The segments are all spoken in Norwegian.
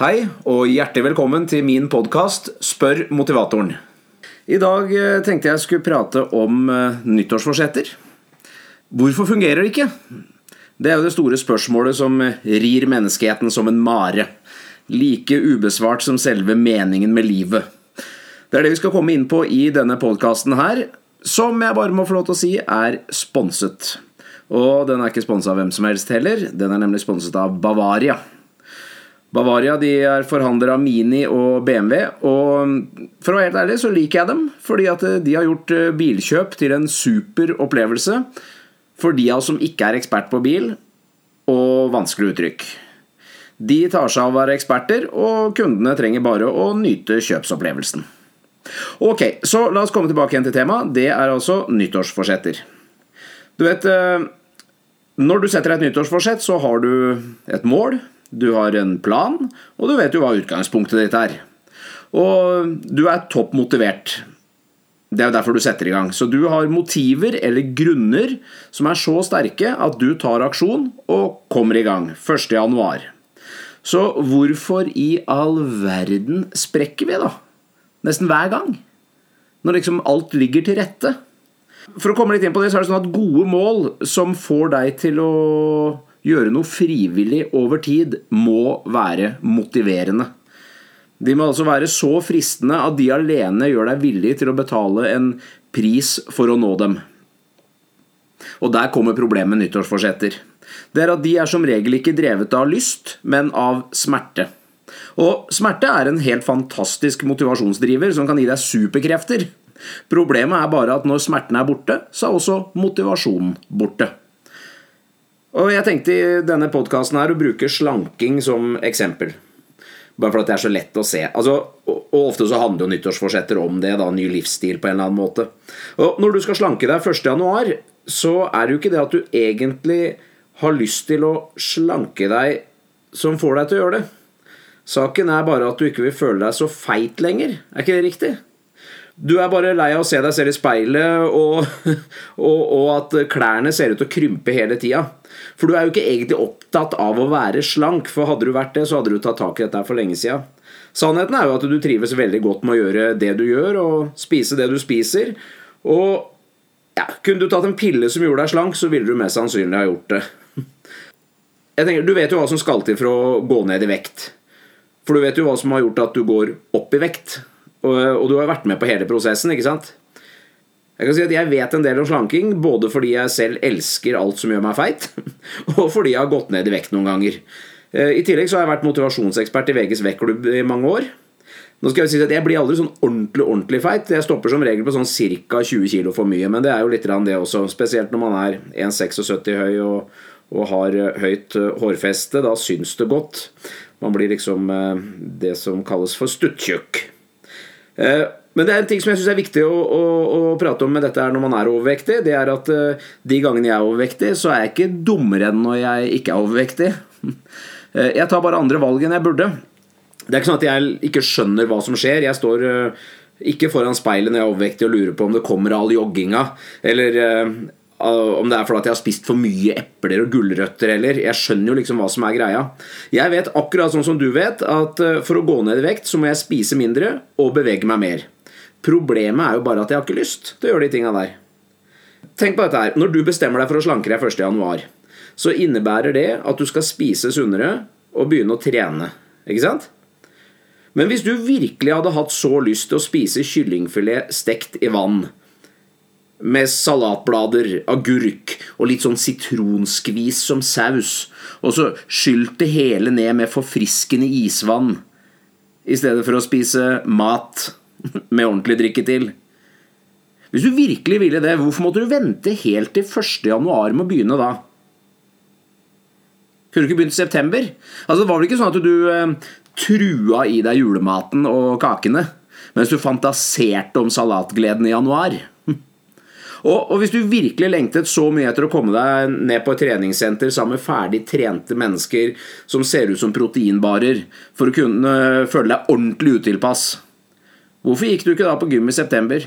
Hei, og hjertelig velkommen til min podkast Spør motivatoren. I dag eh, tenkte jeg skulle prate om eh, nyttårsforsetter. Hvorfor fungerer det ikke? Det er jo det store spørsmålet som rir menneskeheten som en mare. Like ubesvart som selve meningen med livet. Det er det vi skal komme inn på i denne podkasten her, som jeg bare må få lov til å si er sponset. Og den er ikke sponsa av hvem som helst heller, den er nemlig sponset av Bavaria. Bavaria de er forhandlere av Mini og BMW, og for å være helt ærlig så liker jeg dem, fordi at de har gjort eh, bilkjøp til en super opplevelse for de av oss som ikke er ekspert på bil, og vanskelig uttrykk. De tar seg av å være eksperter, og kundene trenger bare å nyte kjøpsopplevelsen. Ok, så la oss komme tilbake igjen til temaet. Det er altså nyttårsforsetter. Du vet eh, Når du setter et nyttårsforsett, så har du et mål, du har en plan, og du vet jo hva utgangspunktet ditt er. Og du er topp motivert. Det er jo derfor du setter i gang. Så du har motiver eller grunner som er så sterke at du tar aksjon og kommer i gang 1.1. Så hvorfor i all verden sprekker vi, da? Nesten hver gang. Når liksom alt ligger til rette. For å komme litt inn på det, så er det sånn at gode mål som får deg til å gjøre noe frivillig over tid, må være motiverende. De må altså være så fristende at de alene gjør deg villig til å betale en pris for å nå dem. Og der kommer problemet med nyttårsforsetter. Det er at de er som regel ikke drevet av lyst, men av smerte. Og smerte er en helt fantastisk motivasjonsdriver som kan gi deg superkrefter. Problemet er bare at når smerten er borte, så er også motivasjonen borte. Og jeg tenkte i denne podkasten her å bruke slanking som eksempel. Bare fordi det er så lett å se. Altså, og ofte så handler jo nyttårsforsetter om det. da, Ny livsstil på en eller annen måte. Og når du skal slanke deg 1.1, så er det jo ikke det at du egentlig har lyst til å slanke deg som får deg til å gjøre det. Saken er bare at du ikke vil føle deg så feit lenger. Er ikke det riktig? Du er bare lei av å se deg selv i speilet, og, og, og at klærne ser ut til å krympe hele tida. For du er jo ikke egentlig opptatt av å være slank, for hadde du vært det, så hadde du tatt tak i dette for lenge sida. Sannheten er jo at du trives veldig godt med å gjøre det du gjør, og spise det du spiser. Og ja, kunne du tatt en pille som gjorde deg slank, så ville du mest sannsynlig ha gjort det. Jeg tenker, Du vet jo hva som skal til for å gå ned i vekt. For du vet jo hva som har gjort at du går opp i vekt. Og, og du har vært med på hele prosessen, ikke sant? Jeg kan si at jeg vet en del om slanking, både fordi jeg selv elsker alt som gjør meg feit, og fordi jeg har gått ned i vekt noen ganger. Eh, I tillegg så har jeg vært motivasjonsekspert i VGs vektklubb i mange år. Nå skal Jeg si at jeg blir aldri sånn ordentlig ordentlig feit. Jeg stopper som regel på sånn ca. 20 kg for mye, men det er jo litt det også. Spesielt når man er 1,76 høy og, og, har høyt eh, hårfeste. Da syns det godt. Man blir liksom eh, det som kalles for stuttjukk. Men det er en ting som jeg syns er viktig å, å, å, prate om med dette her når man er overvektig. Det er at uh, de gangene jeg er overvektig, så er jeg ikke dummere enn når jeg ikke er overvektig. uh, jeg tar bare andre valg enn jeg burde. Det er ikke sånn at jeg ikke skjønner hva som skjer. Jeg står ikke foran speilet når jeg er overvektig og lurer på om det kommer all jogginga, eller om det er fordi jeg har spist for mye epler og gulrøtter heller. Jeg skjønner jo liksom hva som er greia. Jeg vet akkurat sånn som du vet, at for å gå ned i vekt så må jeg spise mindre og bevege meg mer. Problemet er jo bare at jeg har ikke lyst til å gjøre de tinga der. Tenk på dette her. Når du bestemmer deg for å slanke deg 1.1, så innebærer det at du skal spise sunnere og begynne å trene. Ikke sant? Men hvis du virkelig hadde hatt så lyst til å spise kyllingfilet stekt i vann, med salatblader, agurk og litt sånn sitronskvis som saus, og så skylt det hele ned med forfriskende isvann i stedet for å spise mat med ordentlig drikke til. Hvis du virkelig ville det, hvorfor måtte du vente helt til 1. januar med å begynne da? Kunne du ikke begynt i september? Altså, det var vel ikke sånn at du eh, trua i deg julematen og kakene mens du fantaserte om salatgleden i januar? Og, og, hvis du virkelig lengtet så mye etter å komme deg ned på et treningssenter sammen med ferdig trente mennesker som ser ut som proteinbarer, for å kunne føle deg ordentlig utilpass Hvorfor gikk du ikke da på gym i september?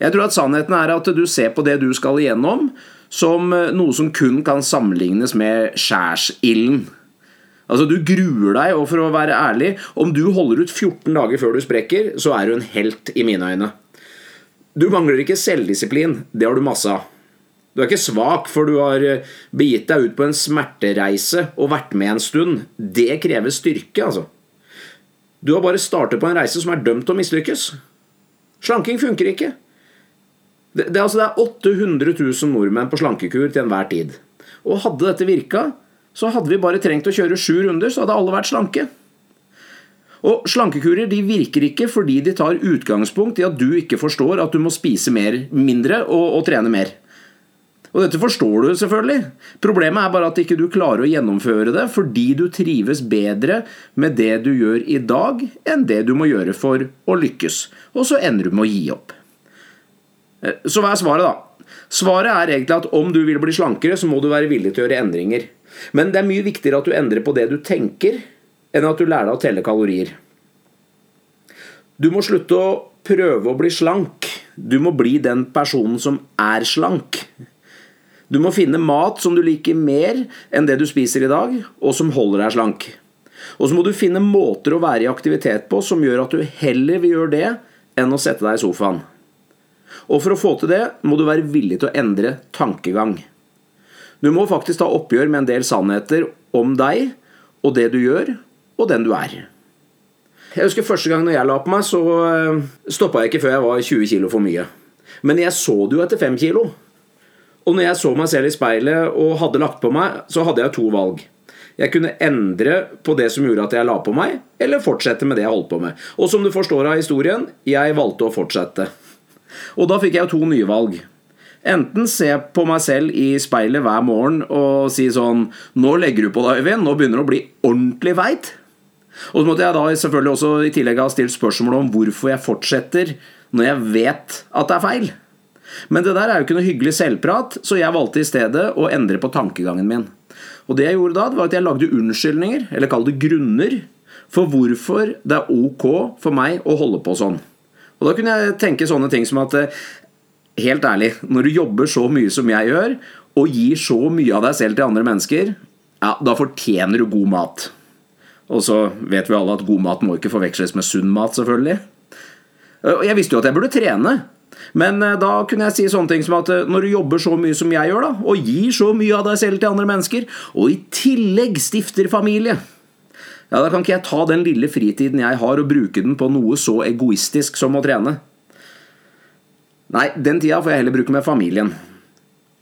Jeg tror at sannheten er at du ser på det du skal igjennom, som eh, noe som kun kan sammenlignes med skjærsilden. Altså, Du gruer deg, og for å være ærlig, om du holder ut 14 dager før du sprekker, så er du en helt i mine øyne. Du mangler ikke selvdisiplin. Det har du masse av. Du er ikke svak, for du har eh, begitt deg ut på en smertereise og vært med en stund. Det krever styrke, altså. Du har bare startet på en reise som er dømt til å mislykkes. Slanking funker ikke. Det, det, altså, det er 800 000 nordmenn på slankekur til enhver tid. Og hadde dette virka, så hadde vi bare trengt å kjøre sju runder, så hadde alle vært slanke. Og Slankekurer de virker ikke fordi de tar utgangspunkt i at du ikke forstår at du må spise mer, mindre og, og trene mer. Og dette forstår du selvfølgelig. Problemet er bare at ikke du klarer å gjennomføre det fordi du trives bedre med det du gjør i dag, enn det du må gjøre for å lykkes. Og så ender du med å gi opp. Eh, så hva er svaret, da? Svaret er egentlig at om du vil bli slankere, så må du være villig til å gjøre endringer. Men det er mye viktigere at du endrer på det du tenker, enn at du lærer deg å telle kalorier. Du må slutte å prøve å bli slank. Du må bli den personen som er slank. Du må finne mat som du liker mer enn det du spiser i dag, og som holder deg slank. Og så må du finne måter å være i aktivitet på som gjør at du heller vil gjøre det enn å sette deg i sofaen. Og for å få til det må du være villig til å endre tankegang. Du må faktisk ta oppgjør med en del sannheter om deg og det du gjør, og den du er. Jeg husker Første gang når jeg la på meg, så eh, stoppa jeg ikke før jeg var 20 kg for mye. Men jeg så det jo etter 5 kg. Og når jeg så meg selv i speilet og hadde lagt på meg, så hadde jeg to valg. Jeg kunne endre på det som gjorde at jeg la på meg, eller fortsette med det jeg holdt på med. Og som du forstår av historien, jeg valgte å fortsette. Og da fikk jeg jo to nye valg. Enten se på meg selv i speilet hver morgen og si sånn Nå legger du på deg, Øyvind. Nå begynner du å bli ordentlig veit. Og så måtte jeg da selvfølgelig også i tillegg ha stilt spørsmål om hvorfor jeg fortsetter når jeg vet at det er feil. Men det der er jo ikke noe hyggelig selvprat, så jeg valgte i stedet å endre på tankegangen min. Og det jeg gjorde da, var at jeg lagde unnskyldninger, eller kall det grunner, for hvorfor det er ok for meg å holde på sånn. Og da kunne jeg tenke sånne ting som at eh, helt ærlig, når du jobber så mye som jeg gjør, og gir så mye av deg selv til andre mennesker, ja, da fortjener du god mat. Og så vet vi alle at god mat må ikke forveksles med sunn mat, selvfølgelig. Og jeg visste jo at jeg burde trene. Men eh, da kunne jeg si sånne ting som at eh, når du jobber så mye som jeg gjør, da, og gir så mye av deg selv til andre mennesker, og i tillegg stifter familie ja, Da kan ikke jeg ta den lille fritiden jeg har, og bruke den på noe så egoistisk som å trene. Nei, den tida får jeg heller bruke med familien.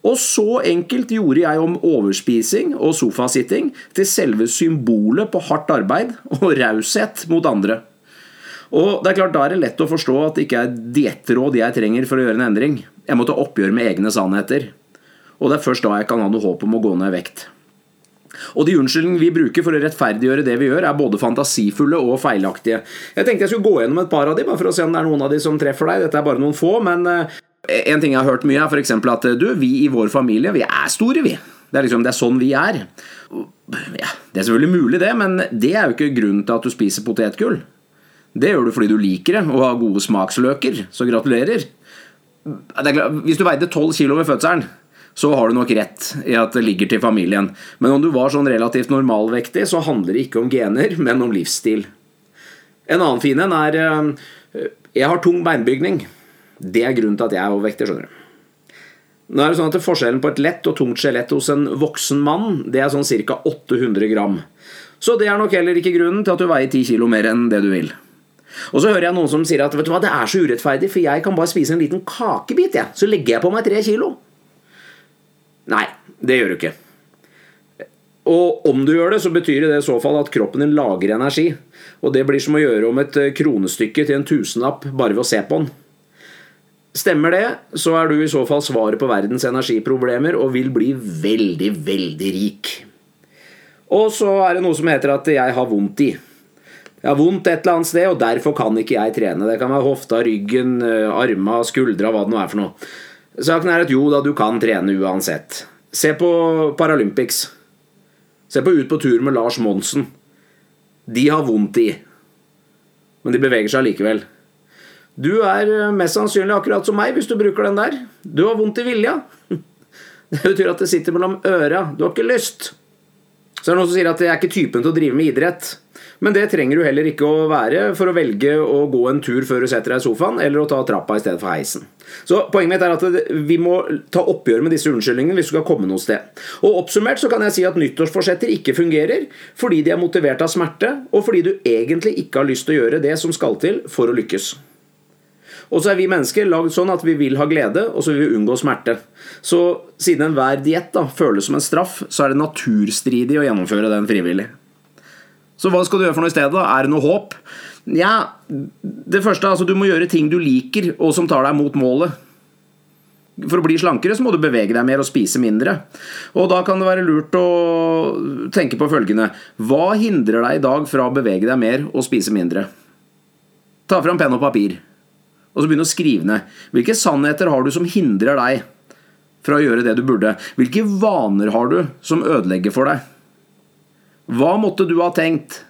Og så enkelt gjorde jeg om overspising og sofasitting til selve symbolet på hardt arbeid og raushet mot andre. Og det er klart Da er det lett å forstå at det ikke er diettråd jeg trenger for å gjøre en endring. Jeg må ta oppgjør med egne sannheter. Og det er først da jeg kan ha noe håp om å gå ned i vekt. Og de unnskyldningene vi bruker for å rettferdiggjøre det vi gjør, er både fantasifulle og feilaktige. Jeg tenkte jeg skulle gå gjennom et par av de, bare for å se om det er noen av de som treffer deg. Dette er bare noen få, men eh, en ting jeg har hørt mye, er f.eks. at du, vi i vår familie, vi er store, vi. Det er liksom, det er sånn vi er. Ja, det er selvfølgelig mulig, det, men det er jo ikke grunnen til at du spiser potetgull. Det gjør du fordi du liker det og har gode smaksløker, så gratulerer. Hvis du veide 12 kilo ved fødselen, så har du nok rett i at det ligger til familien. Men om du var sånn relativt normalvektig, så handler det ikke om gener, men om livsstil. En annen fin en er eh, Jeg har tung beinbygning. Det er grunnen til at jeg er overvektig, skjønner du. Nå er det sånn at Forskjellen på et lett og tungt skjelett hos en voksen mann det er sånn ca. 800 gram. Så det er nok heller ikke grunnen til at du veier 10 kilo mer enn det du vil. Og så hører jeg noen som sier at vet du hva, det er så urettferdig, for jeg kan bare spise en liten kakebit, jeg. Så legger jeg på meg 3 kilo. Nei, det gjør du ikke. Og om du gjør det, så betyr det i så fall at kroppen din lager energi. Og det blir som å gjøre om et kronestykke til en tusenlapp bare ved å se på den. Stemmer det, så er du i så fall svaret på verdens energiproblemer og vil bli veldig, veldig rik. Og så er det noe som heter at jeg har vondt i. Jeg har vondt et eller annet sted, og derfor kan ikke jeg trene. Det kan være hofta, ryggen, eh, arma, skuldra, hva det nå er for noe. Saken er at jo da, du kan trene uansett. Se på Paralympics. Se på Ut på tur med Lars Monsen. De har vondt i, men de beveger seg likevel. Du er eh, mest sannsynlig akkurat som meg hvis du bruker den der. Du har vondt i vilja. Det betyr at det sitter mellom øra. Du har ikke lyst. Så er det noen som sier at det er ikke typen til å drive med idrett. Men det trenger du heller ikke å være for å velge å gå en tur før du setter deg i sofaen, eller å ta trappa i stedet for heisen. Så Poenget mitt er at vi må ta oppgjør med disse unnskyldningene hvis du skal komme noe sted. Og Oppsummert så kan jeg si at nyttårsforsetter ikke fungerer fordi de er motivert av smerte, og fordi du egentlig ikke har lyst til å gjøre det som skal til for å lykkes. Og så er vi mennesker lagd sånn at vi vil ha glede, og så vil vi unngå smerte. Så siden enhver diett føles som en straff, så er det naturstridig å gjennomføre den frivillig. Så hva skal du gjøre for noe i stedet? Er det noe håp? Ja, det første altså Du må gjøre ting du liker, og som tar deg mot målet. For å bli slankere så må du bevege deg mer og spise mindre. Og da kan det være lurt å tenke på følgende Hva hindrer deg i dag fra å bevege deg mer og spise mindre? Ta fram penn og papir, og så begynne å skrive ned. Hvilke sannheter har du som hindrer deg fra å gjøre det du burde? Hvilke vaner har du som ødelegger for deg? Hva måtte du ha tenkt?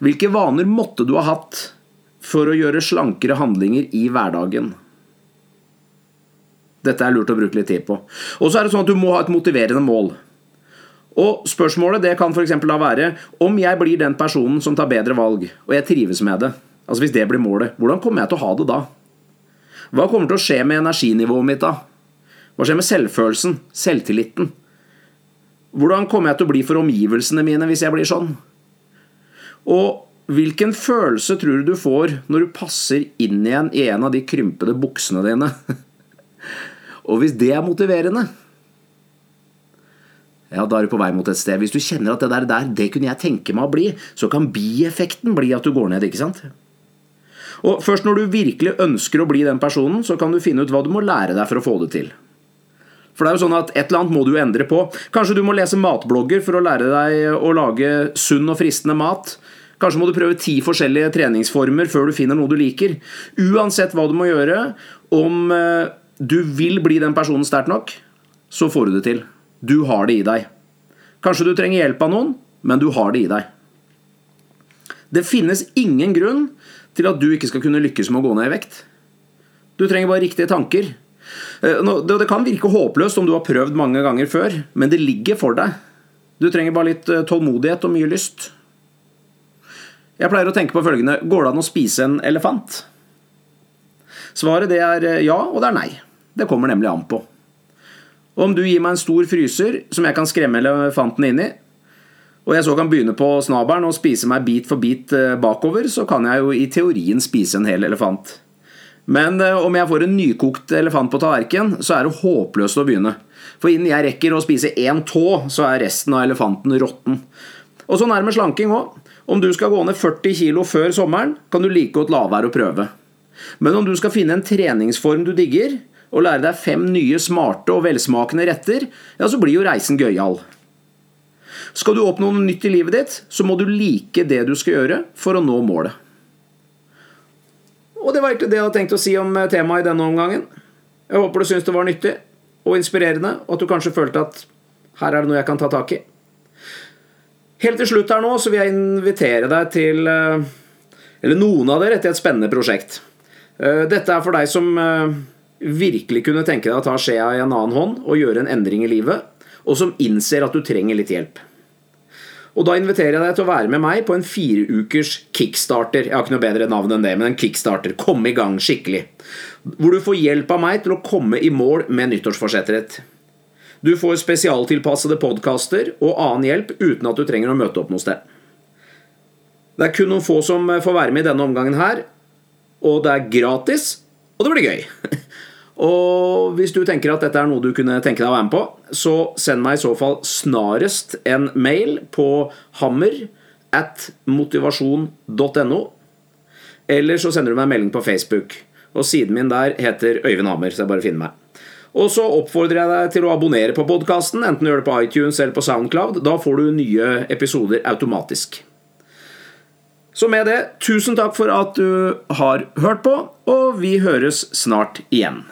Hvilke vaner måtte du ha hatt for å gjøre slankere handlinger i hverdagen? Dette er lurt å bruke litt tid på. Og så er det sånn at Du må ha et motiverende mål. Og Spørsmålet det kan for da være om jeg blir den personen som tar bedre valg, og jeg trives med det. Altså Hvis det blir målet, hvordan kommer jeg til å ha det da? Hva kommer til å skje med energinivået mitt da? Hva skjer med selvfølelsen, selvtilliten? Hvordan kommer jeg til å bli for omgivelsene mine hvis jeg blir sånn? Og hvilken følelse tror du du får når du passer inn igjen i en av de krympede buksene dine? Og hvis det er motiverende, ja, da er du på vei mot et sted. Hvis du kjenner at det der, der det kunne jeg tenke meg å bli, så kan bieffekten bli at du går ned, ikke sant? Og først når du virkelig ønsker å bli den personen, så kan du finne ut hva du må lære deg for å få det til. For det er jo sånn at Et eller annet må du endre på. Kanskje du må lese matblogger for å lære deg å lage sunn og fristende mat. Kanskje må du prøve ti forskjellige treningsformer før du finner noe du liker. Uansett hva du må gjøre, om eh, du vil bli den personen sterkt nok, så får du det til. Du har det i deg. Kanskje du trenger hjelp av noen, men du har det i deg. Det finnes ingen grunn til at du ikke skal kunne lykkes med å gå ned i vekt. Du trenger bare riktige tanker. Eh, det kan virke håpløst om du har prøvd mange ganger før, men det ligger for deg. Du trenger bare litt eh, tålmodighet og mye lyst. Jeg pleier å tenke på følgende Går det an å spise en elefant? Svaret det er eh, ja, og det er nei. Det kommer nemlig an på. Om du gir meg en stor fryser som jeg kan skremme elefanten inn i, og jeg så kan begynne på snabelen og spise meg bit for bit bakover, så kan jeg jo i teorien spise en hel elefant. Men eh, om jeg får en nykokt elefant på tallerkenen, så er det håpløst å begynne. For innen jeg rekker å spise én tå, så er resten av elefanten råtten. Og sånn er det med slanking òg. Om du skal gå ned 40 kg før sommeren, kan du like godt la være å prøve. Men om du skal finne en treningsform du digger, og lære deg fem nye smarte og velsmakende retter, ja, så blir jo reisen gøyal. Skal du oppnå noe nytt i livet ditt, så må du like det du skal gjøre for å nå målet. Og det var egentlig det jeg hadde tenkt å si om eh, temaet i denne omgangen. Jeg håper du syns det var nyttig og inspirerende, og at du kanskje følte at her er det noe jeg kan ta tak i. Helt til slutt her nå så vil jeg invitere deg til eh, Eller noen av dere til et spennende prosjekt. Eh, dette er for deg som virkelig kunne tenke deg å ta skjea i en annen hånd og gjøre en endring i livet, og som innser at du trenger litt hjelp. Og Da inviterer jeg deg til å være med meg på en fireukers kickstarter. Jeg har ikke noe bedre navn enn det, men en kickstarter. Komme i gang skikkelig. Hvor du får hjelp av meg til å komme i mål med nyttårsforsettet ditt. Du får spesialtilpassede podkaster og annen hjelp uten at du trenger å møte opp noe sted. Det er kun noen få som får være med i denne omgangen her, og det er gratis, og det blir gøy. Og hvis du tenker at dette er noe du kunne tenke deg å være med på, så send meg i så fall snarest en mail på hammer at motivasjon.no. Eller så sender du meg en melding på Facebook. Og siden min der heter Øyvind Hammer, så jeg bare finner meg. Og så oppfordrer jeg deg til å abonnere på podkasten, enten du gjør det på iTunes eller på Soundcloud. Da får du nye episoder automatisk. Så med det, tusen takk for at du har hørt på, og vi høres snart igjen.